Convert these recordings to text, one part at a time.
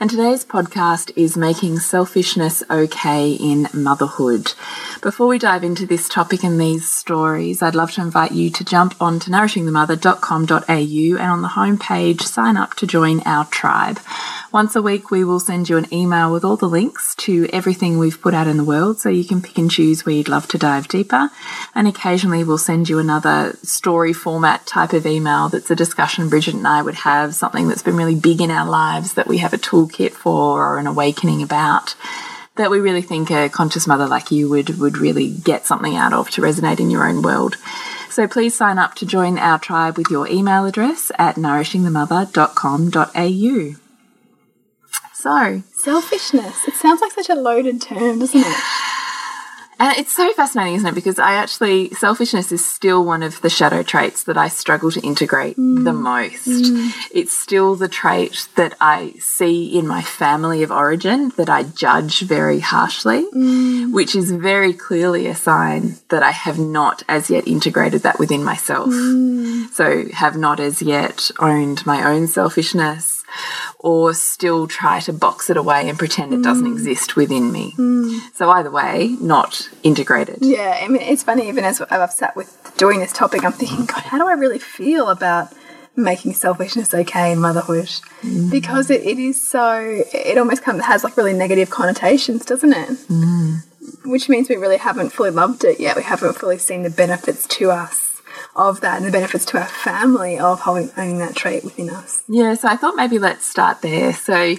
And today's podcast is Making Selfishness Okay in Motherhood. Before we dive into this topic and these stories, I'd love to invite you to jump on to nourishingthemother.com.au and on the homepage, sign up to join our tribe. Once a week, we will send you an email with all the links to everything we've put out in the world so you can pick and choose where you'd love to dive deeper. And occasionally, we'll send you another story format type of email that's a discussion Bridget and I would have, something that's been really big in our lives that we have a toolkit for or an awakening about that we really think a conscious mother like you would would really get something out of to resonate in your own world. So please sign up to join our tribe with your email address at nourishingthemother.com.au. So, selfishness. It sounds like such a loaded term, doesn't it? And it's so fascinating, isn't it? Because I actually, selfishness is still one of the shadow traits that I struggle to integrate mm. the most. Mm. It's still the trait that I see in my family of origin that I judge very harshly, mm. which is very clearly a sign that I have not as yet integrated that within myself. Mm. So, have not as yet owned my own selfishness or still try to box it away and pretend it doesn't mm. exist within me. Mm. So either way, not integrated. Yeah, I mean, it's funny, even as I've sat with doing this topic, I'm thinking, God, how do I really feel about making selfishness okay in motherhood? Mm. Because it, it is so, it almost comes, has like really negative connotations, doesn't it? Mm. Which means we really haven't fully loved it yet. We haven't fully seen the benefits to us of that and the benefits to our family of owning that trait within us. Yeah, so I thought maybe let's start there. So,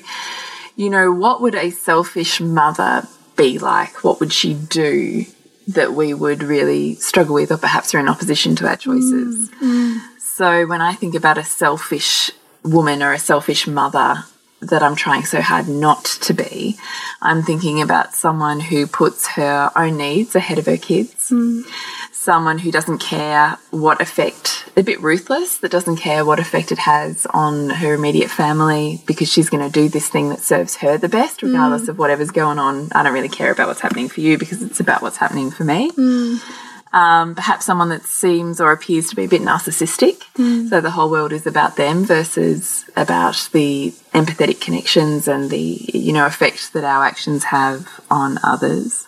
you know, what would a selfish mother be like? What would she do that we would really struggle with, or perhaps are in opposition to our choices? Mm, mm. So, when I think about a selfish woman or a selfish mother, that I'm trying so hard not to be. I'm thinking about someone who puts her own needs ahead of her kids. Mm someone who doesn't care what effect, a bit ruthless, that doesn't care what effect it has on her immediate family because she's going to do this thing that serves her the best, regardless mm. of whatever's going on. I don't really care about what's happening for you because it's about what's happening for me. Mm. Um, perhaps someone that seems or appears to be a bit narcissistic. Mm. So the whole world is about them versus about the empathetic connections and the, you know, effect that our actions have on others.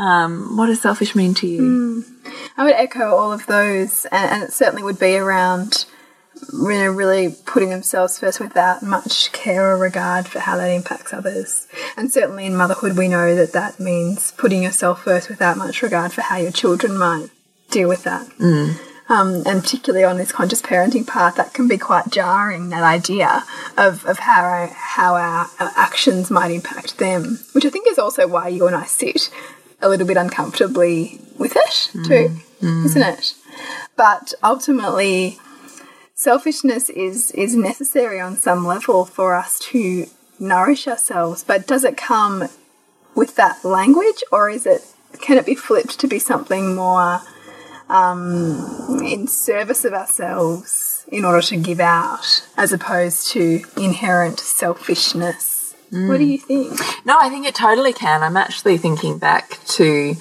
Um, what does selfish mean to you? Mm. I would echo all of those, and, and, it certainly would be around you know, really putting themselves first without much care or regard for how that impacts others. And certainly in motherhood, we know that that means putting yourself first without much regard for how your children might deal with that. Mm. Um, and particularly on this conscious parenting path, that can be quite jarring. That idea of, of how our, how our, our actions might impact them, which I think is also why you and I sit a little bit uncomfortably with it too, mm. isn't it? But ultimately, selfishness is is necessary on some level for us to nourish ourselves. But does it come with that language, or is it can it be flipped to be something more um, in service of ourselves in order to give out, as opposed to inherent selfishness? Mm. What do you think? No, I think it totally can. I'm actually thinking back to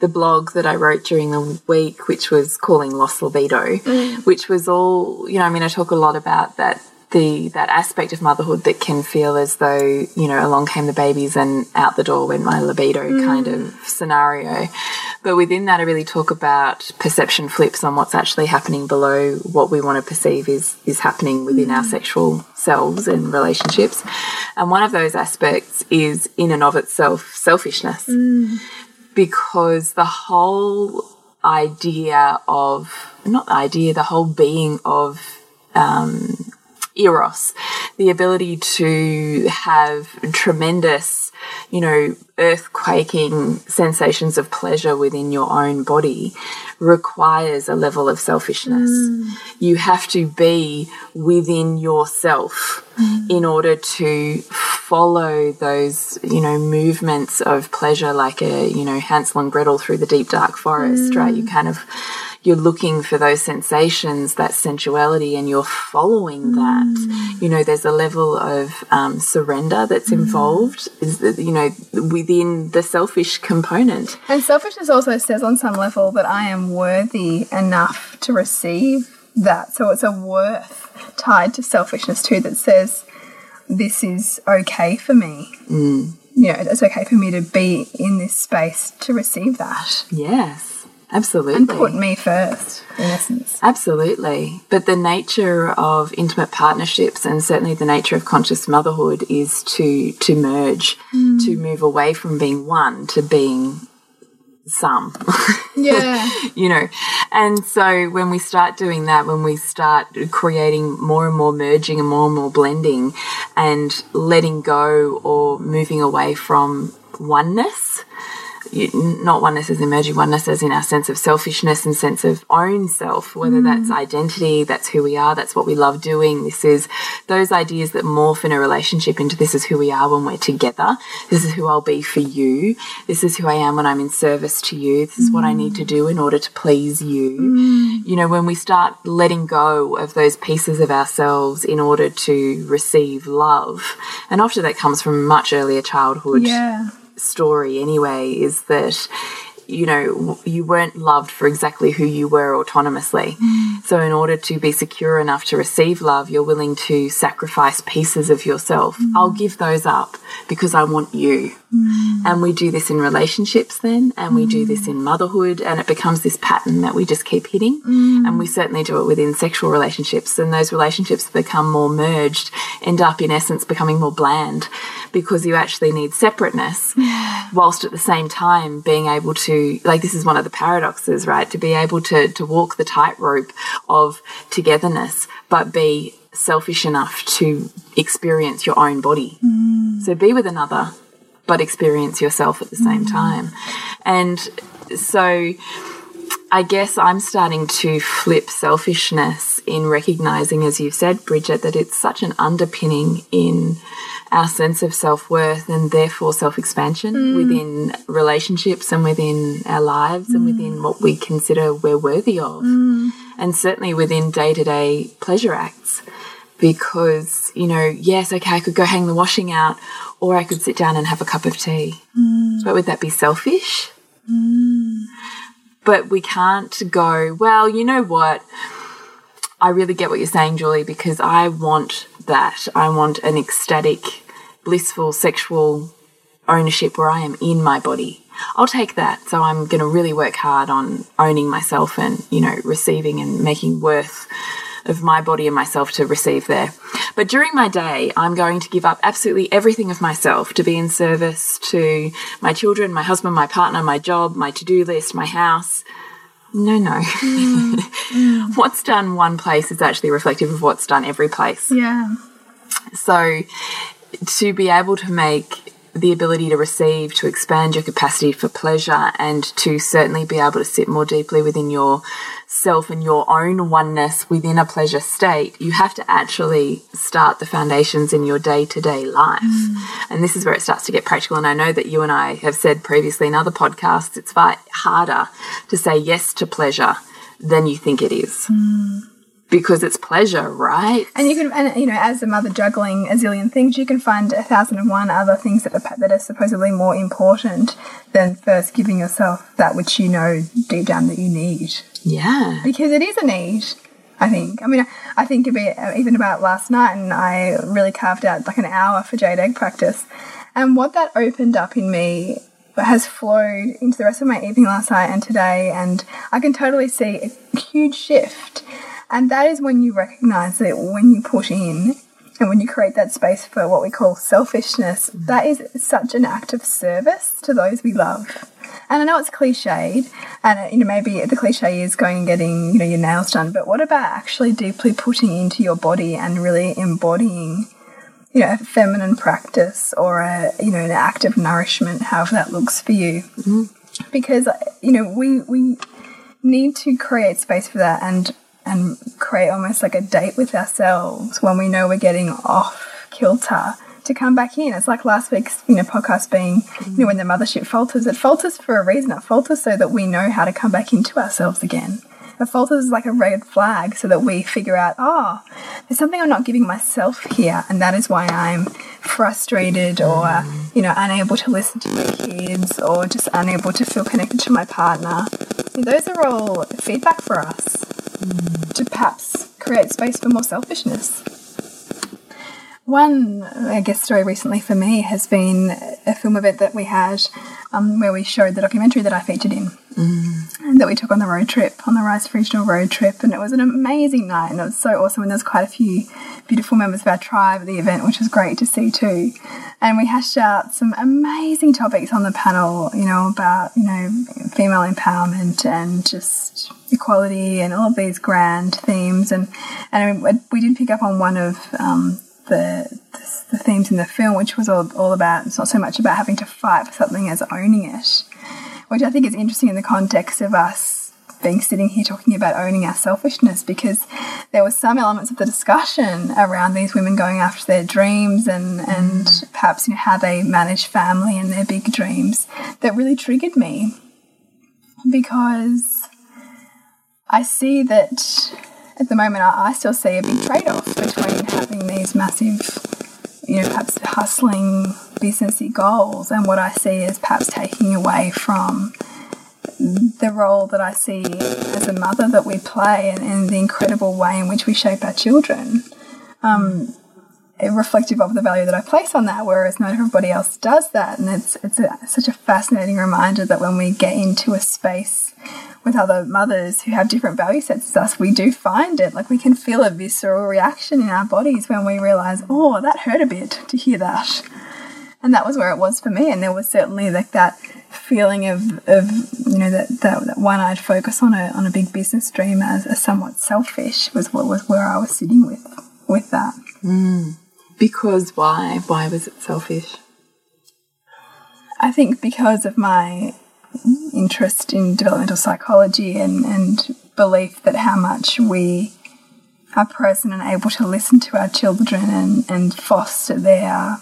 the blog that I wrote during the week, which was calling Lost Libido, mm. which was all, you know, I mean, I talk a lot about that the that aspect of motherhood that can feel as though you know along came the babies and out the door went my libido mm. kind of scenario but within that i really talk about perception flips on what's actually happening below what we want to perceive is is happening within mm. our sexual selves and relationships and one of those aspects is in and of itself selfishness mm. because the whole idea of not the idea the whole being of um, eros, the ability to have tremendous, you know, earthquaking sensations of pleasure within your own body requires a level of selfishness. Mm. You have to be within yourself mm. in order to follow those, you know, movements of pleasure like a, you know, Hansel and Gretel through the deep dark forest, mm. right? You kind of you're looking for those sensations, that sensuality, and you're following that. You know, there's a level of um, surrender that's involved, is that, you know, within the selfish component. And selfishness also says on some level that I am worthy enough to receive that. So it's a worth tied to selfishness too that says this is okay for me. Mm. You know, it's okay for me to be in this space to receive that Yes, absolutely. and put me first, in essence. Absolutely. But the nature of intimate partnerships and certainly the nature of conscious motherhood is to to merge, hmm. to move away from being one to being some. Yeah. you know. And so when we start doing that, when we start creating more and more merging and more and more blending and letting go or moving away from oneness, not oneness as emerging oneness as in our sense of selfishness and sense of own self, whether mm. that's identity, that's who we are, that's what we love doing. This is those ideas that morph in a relationship into this is who we are when we're together. This is who I'll be for you. This is who I am when I'm in service to you. This is what I need to mm. do in order to please you. Mm. You know, when we start letting go of those pieces of ourselves in order to receive love, and often that comes from much earlier childhood Yeah. Story anyway is that you know you weren't loved for exactly who you were autonomously. Mm. So in order to be secure enough to receive love you're willing to sacrifice pieces of yourself. Mm. I'll give those up because i want you. Mm. And we do this in relationships then and we do this in motherhood and it becomes this pattern that we just keep hitting. And we certainly do it within sexual relationships and those relationships become more merged end up in essence becoming more bland because you actually need separateness whilst at the same time being able to like this is one of the paradoxes right? To be able to to walk the tightrope of togetherness but be selfish enough to experience your own body. Mm. So be with another but experience yourself at the same mm. time. And so I guess I'm starting to flip selfishness in recognizing, as you've said, Bridget, that it's such an underpinning in our sense of self worth and therefore self expansion mm. within relationships and within our lives and mm. within what we consider we're worthy of. Mm. And certainly within day to day pleasure acts. Because, you know, yes, okay, I could go hang the washing out or I could sit down and have a cup of tea. But would that be selfish? But we can't go, well, you know what? I really get what you're saying, Julie, because I want that. I want an ecstatic, blissful, sexual ownership where I am in my body. I'll take that. So I'm going to really work hard on owning myself and, you know, receiving and making worth of my body and myself to receive there. But during my day, I'm going to give up absolutely everything of myself to be in service to my children, my husband, my partner, my job, my to do list, my house. No, no. Mm. what's done one place is actually reflective of what's done every place. Yeah. So to be able to make the ability to receive, to expand your capacity for pleasure, and to certainly be able to sit more deeply within yourself and your own oneness within a pleasure state, you have to actually start the foundations in your day to day life. Mm. And this is where it starts to get practical. And I know that you and I have said previously in other podcasts, it's far harder to say yes to pleasure than you think it is. Mm. Because it's pleasure, right? And you can, and you know, as a mother juggling a zillion things, you can find a thousand and one other things that are, that are supposedly more important than first giving yourself that which you know deep down that you need. Yeah. Because it is a need, I think. I mean, I think about, uh, even about last night, and I really carved out like an hour for Jade Egg practice. And what that opened up in me has flowed into the rest of my evening last night and today, and I can totally see a huge shift. And that is when you recognize that when you put in and when you create that space for what we call selfishness, that is such an act of service to those we love. And I know it's cliched, and you know maybe the cliche is going and getting you know your nails done, but what about actually deeply putting into your body and really embodying, you know, a feminine practice or a you know an act of nourishment, however that looks for you, because uh, you know we we need to create space for that and and create almost like a date with ourselves when we know we're getting off kilter to come back in. It's like last week's you know podcast being you know when the mothership falters. It falters for a reason. It falters so that we know how to come back into ourselves again. It falters as like a red flag so that we figure out, oh, there's something I'm not giving myself here, and that is why I'm frustrated or, you know, unable to listen to my kids or just unable to feel connected to my partner. Those are all feedback for us to perhaps create space for more selfishness. One, I guess, story recently for me has been a film event that we had um, where we showed the documentary that I featured in mm. that we took on the road trip, on the Rice Regional road trip. And it was an amazing night and it was so awesome. And there's quite a few beautiful members of our tribe at the event, which was great to see too. And we hashed out some amazing topics on the panel, you know, about, you know, female empowerment and just equality and all of these grand themes. And, and we did pick up on one of, um, the, the, the themes in the film, which was all, all about, it's not so much about having to fight for something as owning it, which I think is interesting in the context of us being sitting here talking about owning our selfishness because there were some elements of the discussion around these women going after their dreams and, and mm. perhaps you know, how they manage family and their big dreams that really triggered me. Because I see that at the moment, I, I still see a big trade off between having these massive, you know, perhaps hustling businessy goals and what I see as perhaps taking away from the role that I see as a mother that we play and, and the incredible way in which we shape our children. Um, reflective of the value that I place on that, whereas not everybody else does that. And it's it's a, such a fascinating reminder that when we get into a space with other mothers who have different value sets as us, we do find it. Like we can feel a visceral reaction in our bodies when we realize, oh, that hurt a bit to hear that. And that was where it was for me. And there was certainly like that feeling of, of you know, that, that, that one-eyed focus on a, on a big business dream as a somewhat selfish was what was where I was sitting with, with that. Mm. Because why? Why was it selfish? I think because of my interest in developmental psychology and, and belief that how much we are present and able to listen to our children and, and foster their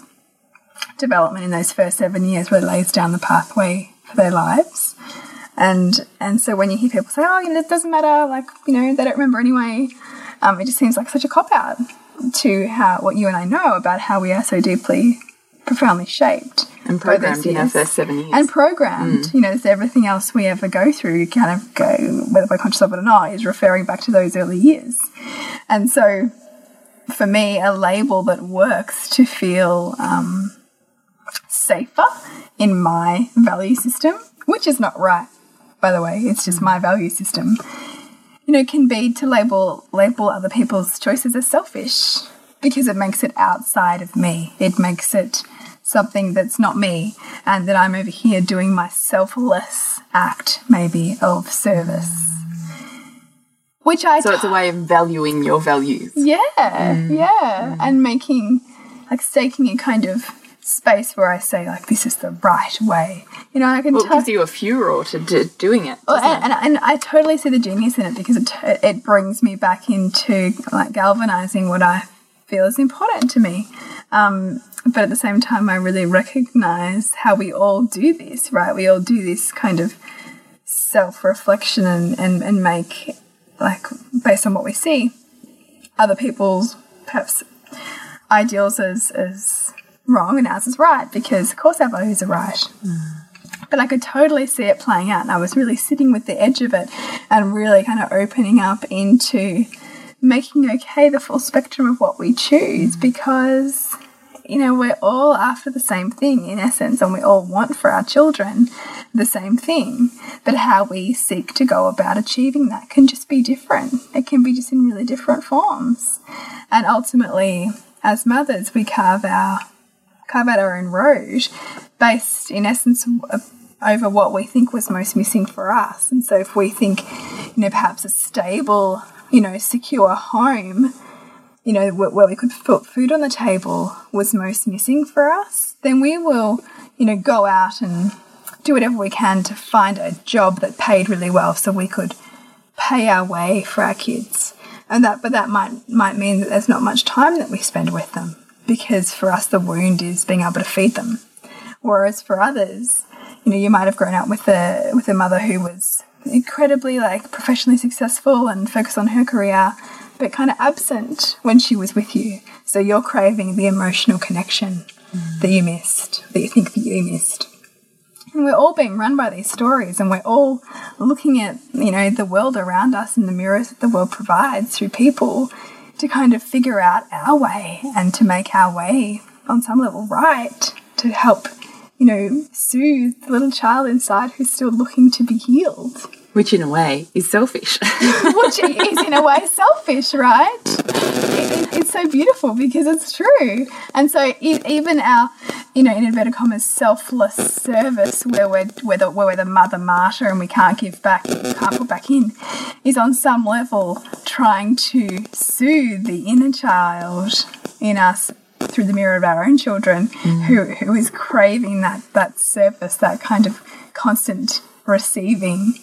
development in those first seven years really lays down the pathway for their lives. And and so when you hear people say, "Oh, you know, it doesn't matter," like you know, they don't remember anyway, um, it just seems like such a cop out to how what you and I know about how we are so deeply profoundly shaped and programmed in our first seven years. And programmed mm. you know it's everything else we ever go through you kind of go whether we're conscious of it or not is referring back to those early years. And so for me a label that works to feel um, safer in my value system which is not right by the way it's just my value system you know can be to label label other people's choices as selfish because it makes it outside of me it makes it something that's not me and that I'm over here doing my selfless act, maybe, of service. Which I. So it's a way of valuing your values. Yeah, mm. yeah. Mm. And making, like, staking a kind of space where I say, like, this is the right way. You know, I can. Well, it gives you a furor to do, doing it. Well, and, and, and, I totally see the genius in it because it, it brings me back into, like, galvanizing what I feel is important to me. Um, but at the same time, I really recognize how we all do this, right? We all do this kind of self reflection and, and, and make, like, based on what we see, other people's perhaps ideals as, as wrong and ours is right, because of course our values are right. Mm. But I could totally see it playing out, and I was really sitting with the edge of it and really kind of opening up into making okay the full spectrum of what we choose mm. because you know, we're all after the same thing in essence, and we all want for our children the same thing. But how we seek to go about achieving that can just be different. It can be just in really different forms. And ultimately, as mothers, we carve our our own road based, in essence, over what we think was most missing for us. And so, if we think, you know, perhaps a stable, you know, secure home you know, where we could put food on the table was most missing for us, then we will, you know, go out and do whatever we can to find a job that paid really well so we could pay our way for our kids. And that, but that might, might mean that there's not much time that we spend with them because for us the wound is being able to feed them. Whereas for others, you know, you might have grown up with a, with a mother who was incredibly like professionally successful and focused on her career, but kind of absent when she was with you. So you're craving the emotional connection that you missed, that you think that you missed. And we're all being run by these stories, and we're all looking at you know the world around us and the mirrors that the world provides through people to kind of figure out our way and to make our way on some level right to help you know soothe the little child inside who's still looking to be healed Which, in a way, is selfish. which is in a way selfish, right? It, it, it's so beautiful because it's true. And so even our, you know, in inverted commas, selfless service, where we're where, the, where we're the mother martyr and we can't give back, can't put back in, is on some level trying to soothe the inner child in us through the mirror of our own children, mm. who who is craving that that service, that kind of constant receiving.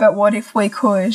But what if we could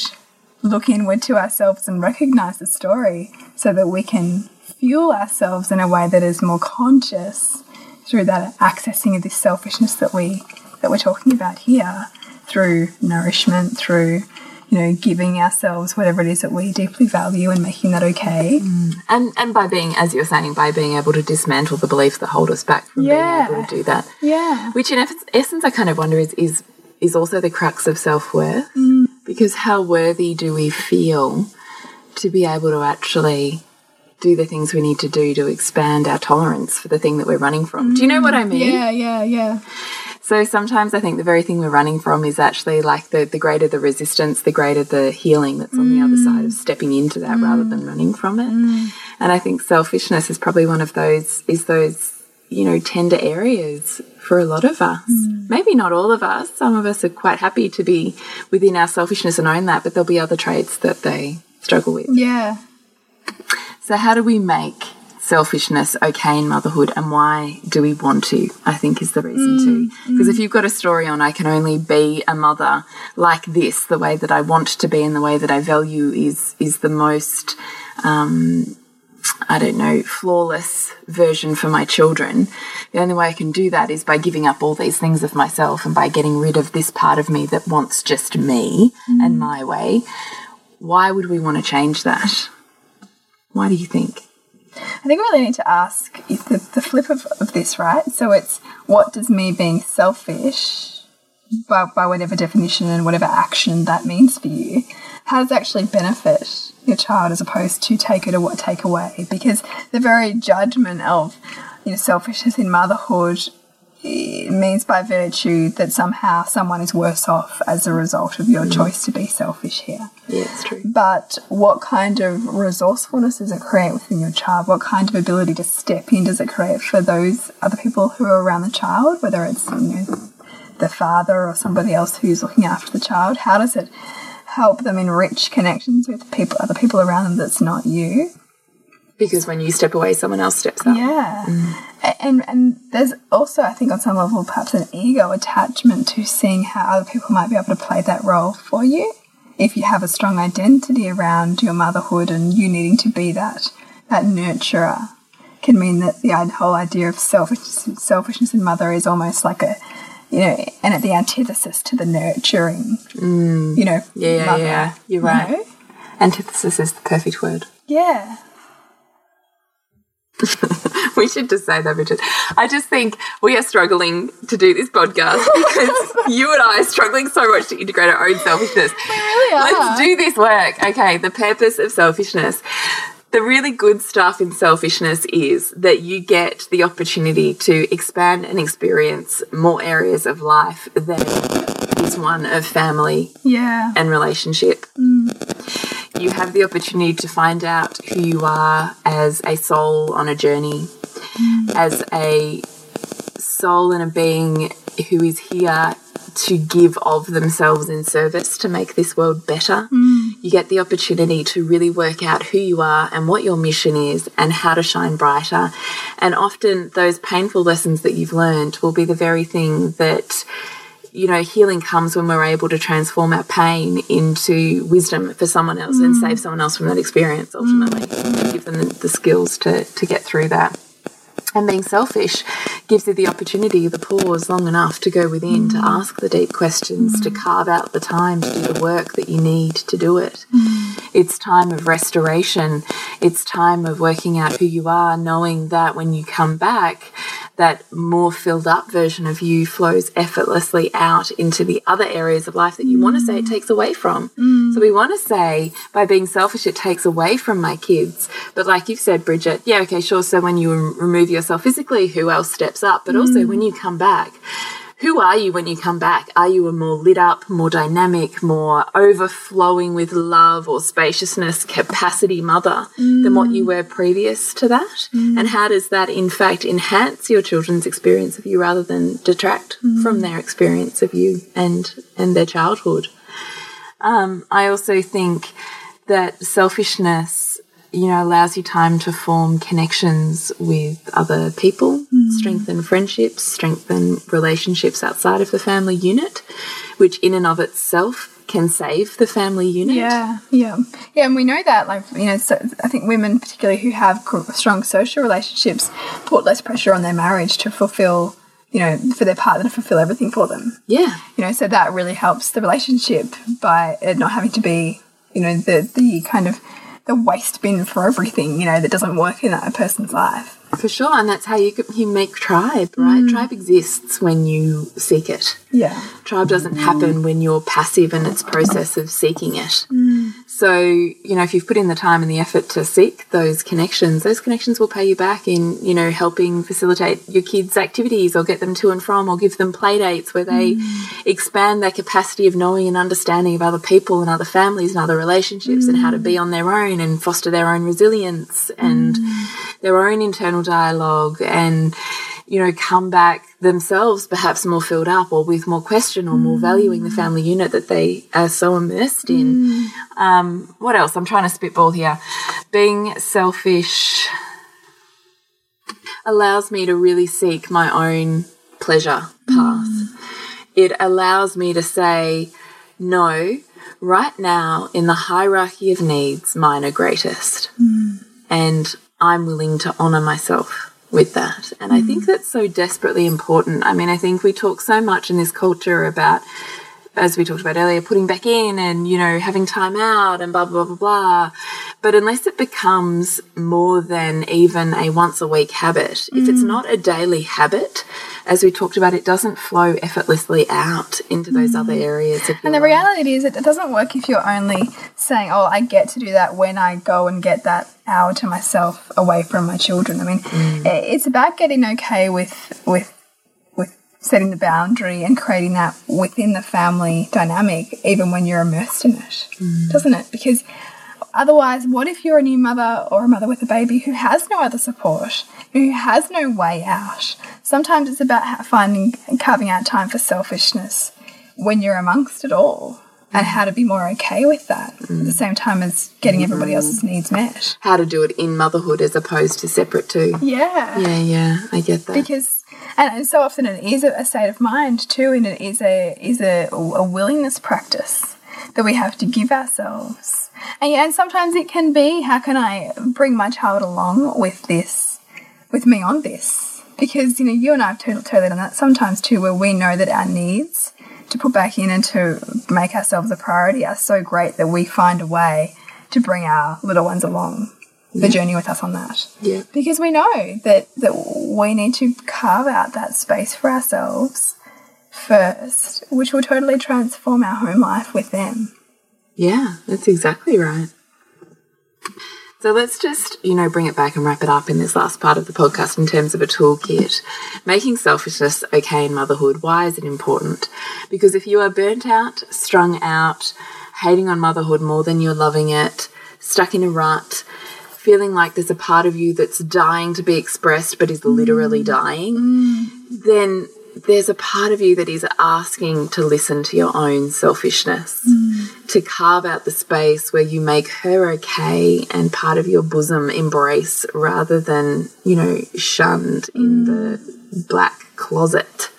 look inward to ourselves and recognize the story so that we can fuel ourselves in a way that is more conscious through that accessing of this selfishness that we that we're talking about here through nourishment through you know giving ourselves whatever it is that we deeply value and making that okay mm. and and by being, as you're saying, by being able to dismantle the beliefs that hold us back from Yeah. being able to do that. yeah Which, in essence, I kind of wonder is is is also the crux of self worth. Mm. Because how worthy do we feel to be able to actually do the things we need to do to expand our tolerance for the thing that we're running from? Do you know what I mean? yeah yeah yeah So sometimes I think the very thing we're running from is actually like the, the greater the resistance, the greater the healing that's on the other mm. side of stepping into that rather than mm. running from it. And I think selfishness is probably one of those, is those, you know, tender areas for a lot of us. Hmm. Maybe not all of us. Some of us are quite happy to be within our selfishness and own that, but there'll be other traits that they struggle with. yeah So, how do we make selfishness okay in motherhood and why do we want to? I think is the reason hmm. too. Because if hmm. you've got a story on, I can only be a mother like this, the way that I want to be and the way that I value is, is the most, um, I don't know, flawless version for my children. The only way I can do that is by giving up all these things of myself and by getting rid of this part of me that wants just me mm. and my way. Why would we want to change that? Why do you think? I think we really need to ask the, the flip of, of this, right? So it's what does me being selfish, by, by whatever definition and whatever action that means for you, how does actually benefit your child as opposed to take it or what take away? Because the very judgment of you know, selfishness in motherhood it means by virtue that somehow someone is worse off as a result of your mm. choice to be selfish here Yeah, it's true. but what kind of resourcefulness does it create within your child? What kind of ability to step in does it create for those other people who are around the child, whether it's you know the father or somebody else who's looking after the child? How does it help them enrich connections with people, other people around them that's not you? Because when you step away, someone else steps up. Yeah. Mm. A- And and there's also, I think, on some level, perhaps an ego attachment to seeing how other people might be able to play that role for you. If you have a strong identity around your motherhood and you needing to be that that nurturer, can mean that the whole idea of selfish, selfishness in mother is almost like a you know, and at the antithesis to the nurturing, mm. you know, Yeah, yeah, mother, yeah. You're you right. know? Antithesis is the perfect word. Yeah. We should just say that, Bridget. I just think we are struggling to do this podcast because you and I are struggling so much to integrate our own selfishness. We really are. Let's do this work. Okay, the purpose of selfishness. The really good stuff in selfishness is that you get the opportunity to expand and experience more areas of life than is one of family yeah. and relationship. Mm. You have the opportunity to find out who you are as a soul on a journey, mm. as a soul and a being who is here to give of themselves in service to make this world better. Mm. You get the opportunity to really work out who you are and what your mission is and how to shine brighter. And often those painful lessons that you've learned will be the very thing that you know, healing comes when we're able to transform our pain into wisdom for someone else and mm. save someone else from that experience ultimately. And give them the, the skills to, to get through that. And being selfish gives you the opportunity, the pause long enough to go within, to mm. ask the deep questions, to mm. carve out the time to do the work that you need to do it. Mm. It's time of restoration. It's time of working out who you are, knowing that when you come back, that more filled up version of you flows effortlessly out into the other areas of life that you want to say it takes away from. Mm. So we want to say by being selfish, it takes away from my kids. But like you've said, Bridget, yeah, okay, sure. So when you remove yourself physically, who else steps up? But also mm. when you come back, who are you when you come back? Are you a more lit up, more dynamic, more overflowing with love or spaciousness capacity mother than what you mm. were previous to that? Mm. And how does that, in fact, enhance your children's experience of you rather than detract mm. from their experience of you and, and their childhood? Um, I also think that selfishness, you know, allows you time to form connections with other people, mm. strengthen friendships, strengthen relationships outside of the family unit, which in and of itself can save the family unit. Yeah, yeah, yeah, and we know that, like you know, so I think women, particularly who have strong social relationships, put less pressure on their marriage to fulfill, you know, for their partner to fulfill everything for them. Yeah. You know, so that really helps the relationship by it not having to be, you know, the the kind of the waste bin for everything, you know, that doesn't work in that person's life. For sure, and that's how you you make tribe, right? Mm. Tribe exists when you seek it. Yeah. Tribe doesn't happen when you're passive in its process of seeking it. Mm. So, you know, if you've put in the time and the effort to seek those connections, those connections will pay you back in, you know, helping facilitate your kids' activities or get them to and from or give them play dates where they mm. expand their capacity of knowing and understanding of other people and other families and other relationships and how to be mm. on their own and foster their own resilience and mm. their own internal dialogue and you know come back themselves perhaps more filled up or with more question or more valuing the family mm. unit that they are so immersed in. Mm. Um, what else? I'm trying to spitball here. Being selfish allows me to really seek my own pleasure path. Mm. It allows me to say no right now in the hierarchy of needs mine are greatest. And I'm willing to honor myself with that. And I think mm. that's so desperately important. I mean, I think we talk so much in this culture about, as we talked about earlier, putting back in and, you know, having time out and blah, blah, blah, blah. But unless it becomes more than even a once a week habit, if it's not a daily habit, as we talked about, it doesn't flow effortlessly out into those other areas. And the reality is, it doesn't work if you're only saying, "Oh, I get to do that when I go and get that hour to myself away from my children." I mean, Mm. it's about getting okay with with setting the boundary and creating that within the family dynamic, even when you're immersed in it, Mm. doesn't it? Because otherwise, what if you're a new mother or a mother with a baby who has no other support, who has no way out? Sometimes it's about finding and carving out time for selfishness when you're amongst it all and mm. how to be more okay with that at the mm. same time as getting mm. everybody else's needs met. How to do it in motherhood as opposed to separate too. Yeah. Yeah, yeah, I get that. Because and, and so often it is a, state of mind too, and it is a is a, a willingness practice that we have to give ourselves. And, and sometimes it can be how can I bring my child along with this, with me on this? Because you know you and I have totally done that sometimes too, where we know that our needs to put back in and to make ourselves a priority are so great that we find a way to bring our little ones along the journey with us on that yeah. because we know that that we need to carve out that space for ourselves first, which will totally transform our home life with them. Yeah, that's exactly right. So let's just, you know, bring it back and wrap it up in this last part of the podcast in terms of a toolkit. Making selfishness okay in motherhood. Why is it important? Because if you are burnt out, strung out, hating on motherhood more than you're loving it, stuck in a rut, feeling like there's a part of you that's dying to be expressed but is literally mm. dying, mm. then there's a part of you that is asking to listen to your own selfishness, mm. to carve out the space where you make her okay and part of your bosom embrace rather than, you know, shunned in the black closet.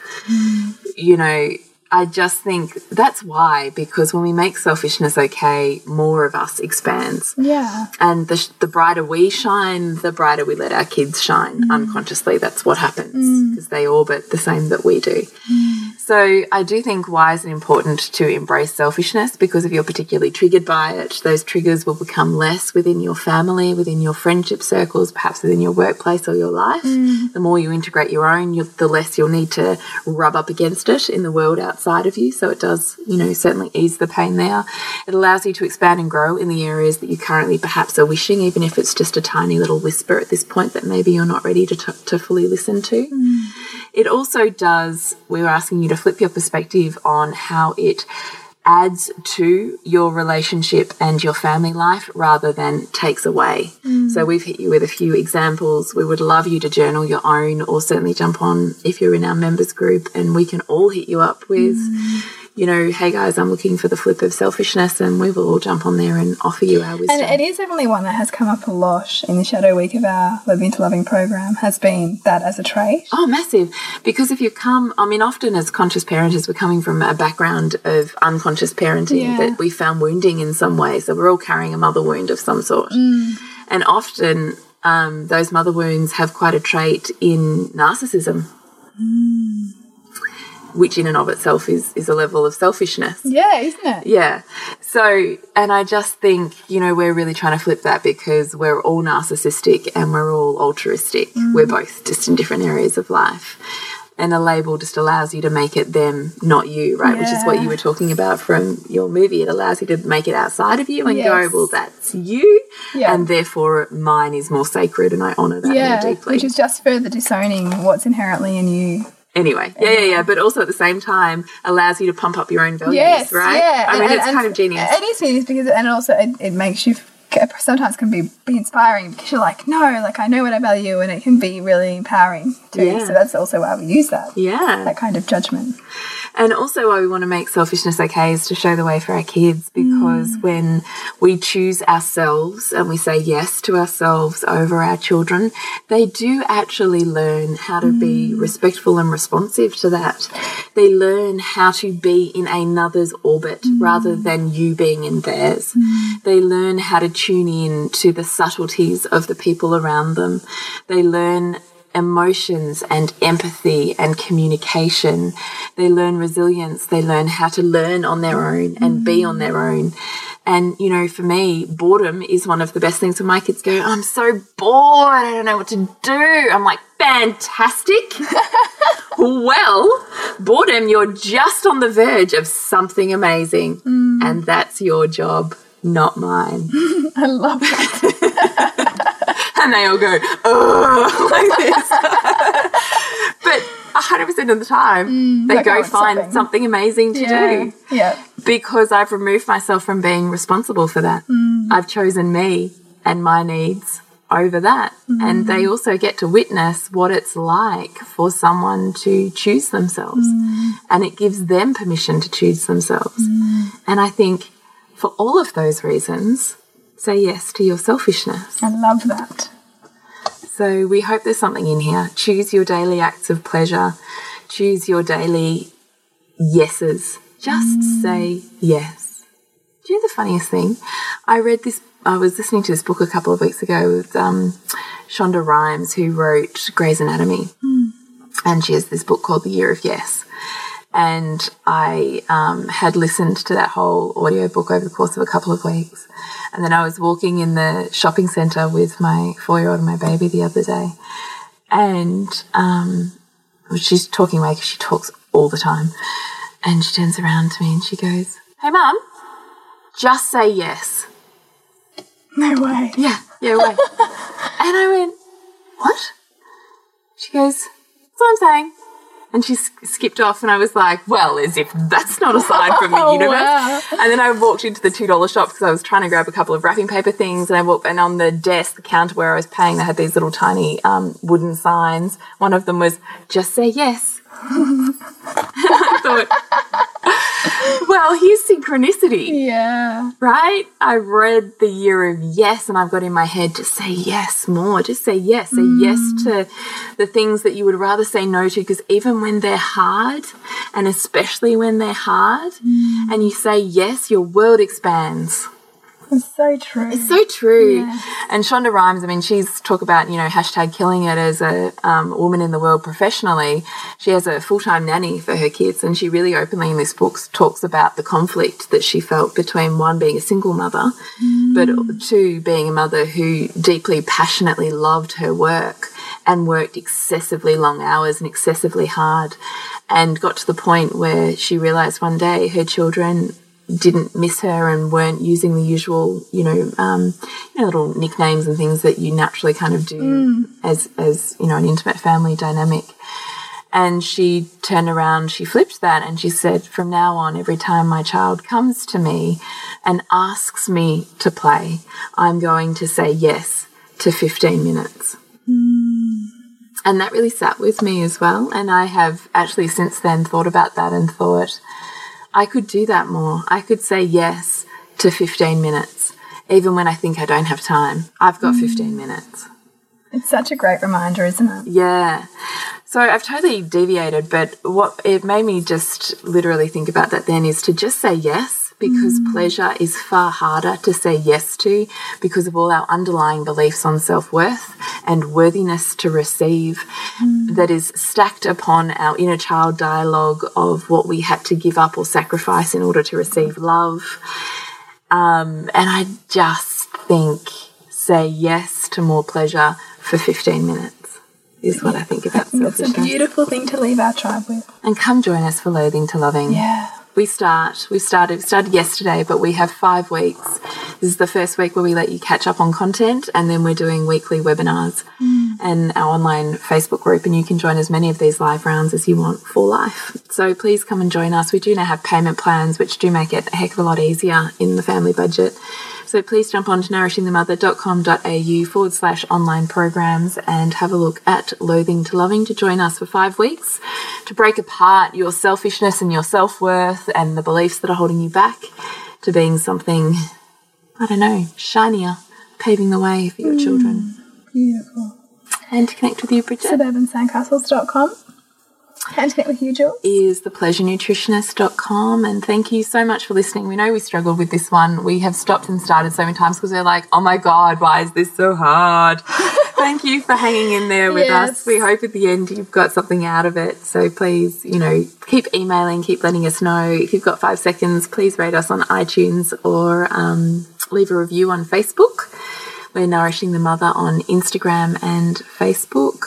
You know, I just think that's why, because when we make selfishness okay, more of us expands. Yeah. And the, the brighter we shine, the brighter we let our kids shine mm. unconsciously. That's what happens mm. because they orbit the same that we do. Mm. So I do think why is it important to embrace selfishness because if you're particularly triggered by it, those triggers will become less within your family, within your friendship circles, perhaps within your workplace or your life. Mm. The more you integrate your own, you, the less you'll need to rub up against it in the world outside of you. So it does, you know, certainly ease the pain there. It allows you to expand and grow in the areas that you currently perhaps are wishing, even if it's just a tiny little whisper at this point that maybe you're not ready to, to fully listen to. Mm. It also does, we were asking you to flip your perspective on how it adds to your relationship and your family life rather than takes away. Mm. So we've hit you with a few examples. We would love you to journal your own or certainly jump on if you're in our members group and we can all hit you up with mm. You know, hey guys, I'm looking for the flip of selfishness, and we will all jump on there and offer you our wisdom. And it is definitely one that has come up a lot in the shadow week of our Living to Loving program, has been that as a trait. Oh, massive. Because if you come, I mean, often as conscious parenters, we're coming from a background of unconscious parenting Yeah. that we found wounding in some way. So we're all carrying a mother wound of some sort. And often um, those mother wounds have quite a trait in narcissism. Which in and of itself is, is a level of selfishness. Yeah, isn't it? Yeah. So, and I just think, you know, we're really trying to flip that because we're all narcissistic and we're all altruistic. Mm. We're both just in different areas of life. And a label just allows you to make it them, not you, right? Which is what you were talking about from your movie. It allows you to make it outside of you and go, well, that's you. Yeah. And therefore, mine is more sacred and I honor that Yeah, more deeply. which is just further disowning what's inherently in you. Anyway, yeah, yeah, yeah. But also at the same time, allows you to pump up your own values, Yes, right? yeah. I mean, and- it's and- kind of genius. It is genius because, and also it, it makes you sometimes can be, be inspiring because you're like, no, like I know what I value, and it can be really empowering too. Yeah. So that's also why we use that. yeah. That kind of judgment. And also, why we want to make selfishness okay is to show the way for our kids because mm. when we choose ourselves and we say yes to ourselves over our children, they do actually learn how to be mm. respectful and responsive to that. They learn how to be in another's orbit mm. rather than you being in theirs. They learn how to tune in to the subtleties of the people around them. They learn emotions and empathy and communication. They learn resilience. They learn how to learn on their own and be mm-hmm. on their own. And, you know, for me, boredom is one of the best things when my kids go, I'm so bored. I don't know what to do. I'm like, fantastic. well, boredom, you're just on the verge of something amazing. Mm. And that's your job, not mine. I love that. and they all go, oh, like this. but 100% of the time, mm, they go find something. something. amazing to yeah. do Yeah. because I've removed myself from being responsible for that. Mm. I've chosen me and my needs over that. And they mm. also get to witness what it's like for someone to choose themselves. And it gives them permission to choose themselves. And I think for all of those reasons, say yes to your selfishness. I love that. So we hope there's something in here. Choose your daily acts of pleasure. Choose your daily yeses. Just say yes. Do you know the funniest thing? I read this. I was listening to this book a couple of weeks ago with um, Shonda Rhimes, who wrote Grey's Anatomy, and she has this book called The Year of Yes. And I um, had listened to that whole audiobook over the course of a couple of weeks. And then I was walking in the shopping centre with my four year old and my baby the other day. And um, she's talking away because she talks all the time. And she turns around to me and she goes, Hey, mum, just say yes. No way. Yeah, yeah, wait. and I went, What? She goes, That's what I'm saying. And she skipped off, and I was like, Well, as if that's not a sign from the Oh, universe. wow. And then I walked into the $2 shop because I was trying to grab a couple of wrapping paper things. And I walked, and on the desk, the counter where I was paying, they had these little tiny um, wooden signs. One of them was, Just say yes. I thought, well, here's synchronicity. Yeah. Right? I read the year of yes, and I've got in my head just say yes more. Just say yes. Say yes mm. to the things that you would rather say no to, because even when they're hard, and especially when they're hard, mm. and you say yes, your world expands. It's so true. It's so true. And Shonda Rhimes, I mean, she's talk about, you know, hashtag killing it as a um, woman in the world professionally. She has a full time nanny for her kids, and she really openly in this book talks about the conflict that she felt between one being a single mother, but two being a mother who deeply, passionately loved her work and worked excessively long hours and excessively hard, and got to the point where she realized one day her children didn't miss her and weren't using the usual, you know, um, you know, little nicknames and things that you naturally kind of do as, as, you know, an intimate family dynamic. And she turned around, she flipped that and she said, from now on, every time my child comes to me and asks me to play, I'm going to say yes to 15 minutes. And that really sat with me as well. And I have actually since then thought about that and thought, I could do that more. I could say yes to 15 minutes, even when I think I don't have time. I've got mm. 15 minutes. It's such a great reminder, isn't it? Yeah. So I've totally deviated, but what it made me just literally think about that then is to just say yes because pleasure is far harder to say yes to because of all our underlying beliefs on self worth and worthiness to receive that is stacked upon our inner child dialogue of what we had to give up or sacrifice in order to receive love. Um, and I just think say yes to more pleasure for 15 minutes is what I think about It's a beautiful thing to leave our tribe with. And come join us for Loathing to Loving. Yeah. We start, we started, started yesterday, but we have five weeks. This is the first week where we let you catch up on content, and then we're doing weekly webinars hmm. and our online Facebook group, and you can join as many of these live rounds as you want for life. So please come and join us. We do now have payment plans, which do make it a heck of a lot easier in the family budget. So please jump on to nourishingthemother.com.au forward slash online programs and have a look at Loathing to Loving to join us for five weeks to break apart your selfishness and your self worth and the beliefs that are holding you back to being something, I don't know, shinier, paving the way for your mm, children. Beautiful. And to connect with you, Bridget, Suburbansandcastles.com. And connect with you, Jules. is thepleasurenutritionist.com. And thank you so much for listening. We know we struggled with this one. We have stopped and started so many times because we're like, oh my God, why is this so hard? thank you for hanging in there with Yes. us. We hope at the end you've got something out of it. So please, you know, keep emailing, keep letting us know. If you've got five seconds, please rate us on iTunes or um, leave a review on Facebook. We're Nourishing the Mother on Instagram and Facebook.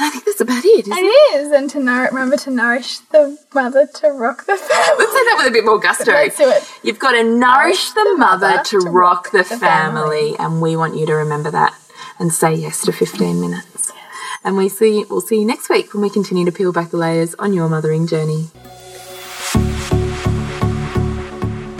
I think that's about it, isn't it? It is. And to remember to nourish the mother to rock the family. Let's say that with a bit more gusto. Let's do it. You've got to nourish the mother to rock the family, and we want you to remember that and say yes to 15 minutes. And we see we'll see you next week when we continue to peel back the layers on your mothering journey.